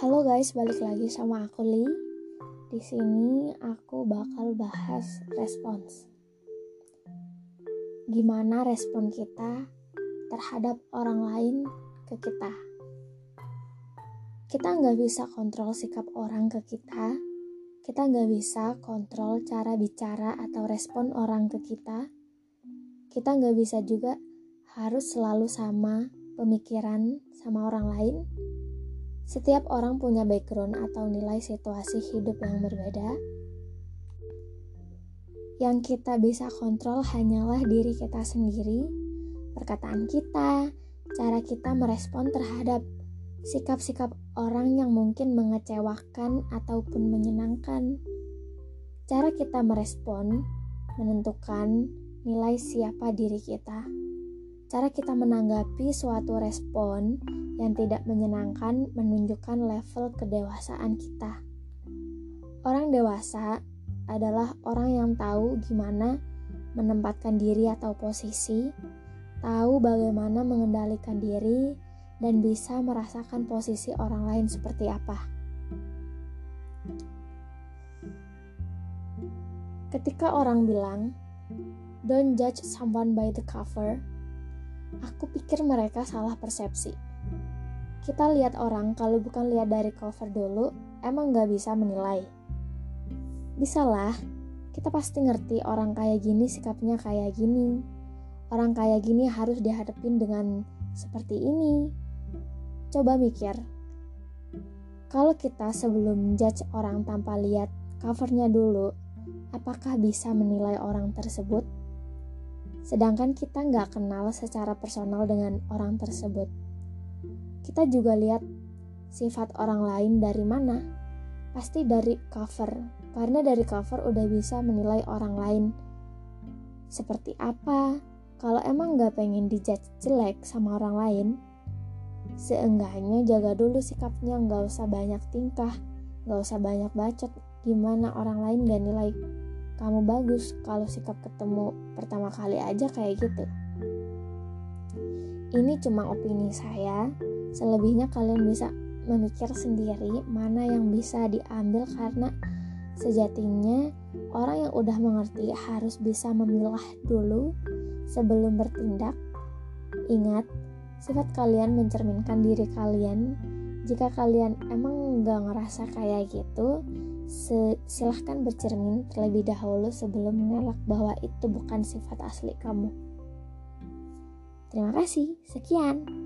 Halo guys, balik lagi sama aku Li. Di sini aku bakal bahas respons. Gimana respon kita terhadap orang lain ke kita? Kita nggak bisa kontrol sikap orang ke kita. Kita nggak bisa kontrol cara bicara atau respon orang ke kita. Kita nggak bisa juga harus selalu sama pemikiran sama orang lain setiap orang punya background atau nilai situasi hidup yang berbeda. Yang kita bisa kontrol hanyalah diri kita sendiri, perkataan kita, cara kita merespon terhadap sikap-sikap orang yang mungkin mengecewakan ataupun menyenangkan. Cara kita merespon menentukan nilai siapa diri kita. Cara kita menanggapi suatu respon yang tidak menyenangkan menunjukkan level kedewasaan kita. Orang dewasa adalah orang yang tahu gimana menempatkan diri atau posisi, tahu bagaimana mengendalikan diri, dan bisa merasakan posisi orang lain seperti apa. Ketika orang bilang, "Don't judge someone by the cover," aku pikir mereka salah persepsi kita lihat orang kalau bukan lihat dari cover dulu, emang gak bisa menilai. Bisa lah, kita pasti ngerti orang kayak gini sikapnya kayak gini. Orang kayak gini harus dihadapin dengan seperti ini. Coba mikir, kalau kita sebelum judge orang tanpa lihat covernya dulu, apakah bisa menilai orang tersebut? Sedangkan kita nggak kenal secara personal dengan orang tersebut kita juga lihat sifat orang lain dari mana. Pasti dari cover, karena dari cover udah bisa menilai orang lain seperti apa. Kalau emang gak pengen dijudge jelek sama orang lain, seenggaknya jaga dulu sikapnya, gak usah banyak tingkah, gak usah banyak bacot. Gimana orang lain gak nilai kamu bagus kalau sikap ketemu pertama kali aja kayak gitu. Ini cuma opini saya, Selebihnya kalian bisa memikir sendiri mana yang bisa diambil karena sejatinya orang yang udah mengerti harus bisa memilah dulu sebelum bertindak. Ingat, sifat kalian mencerminkan diri kalian. Jika kalian emang nggak ngerasa kayak gitu, silahkan bercermin terlebih dahulu sebelum mengelak bahwa itu bukan sifat asli kamu. Terima kasih, sekian.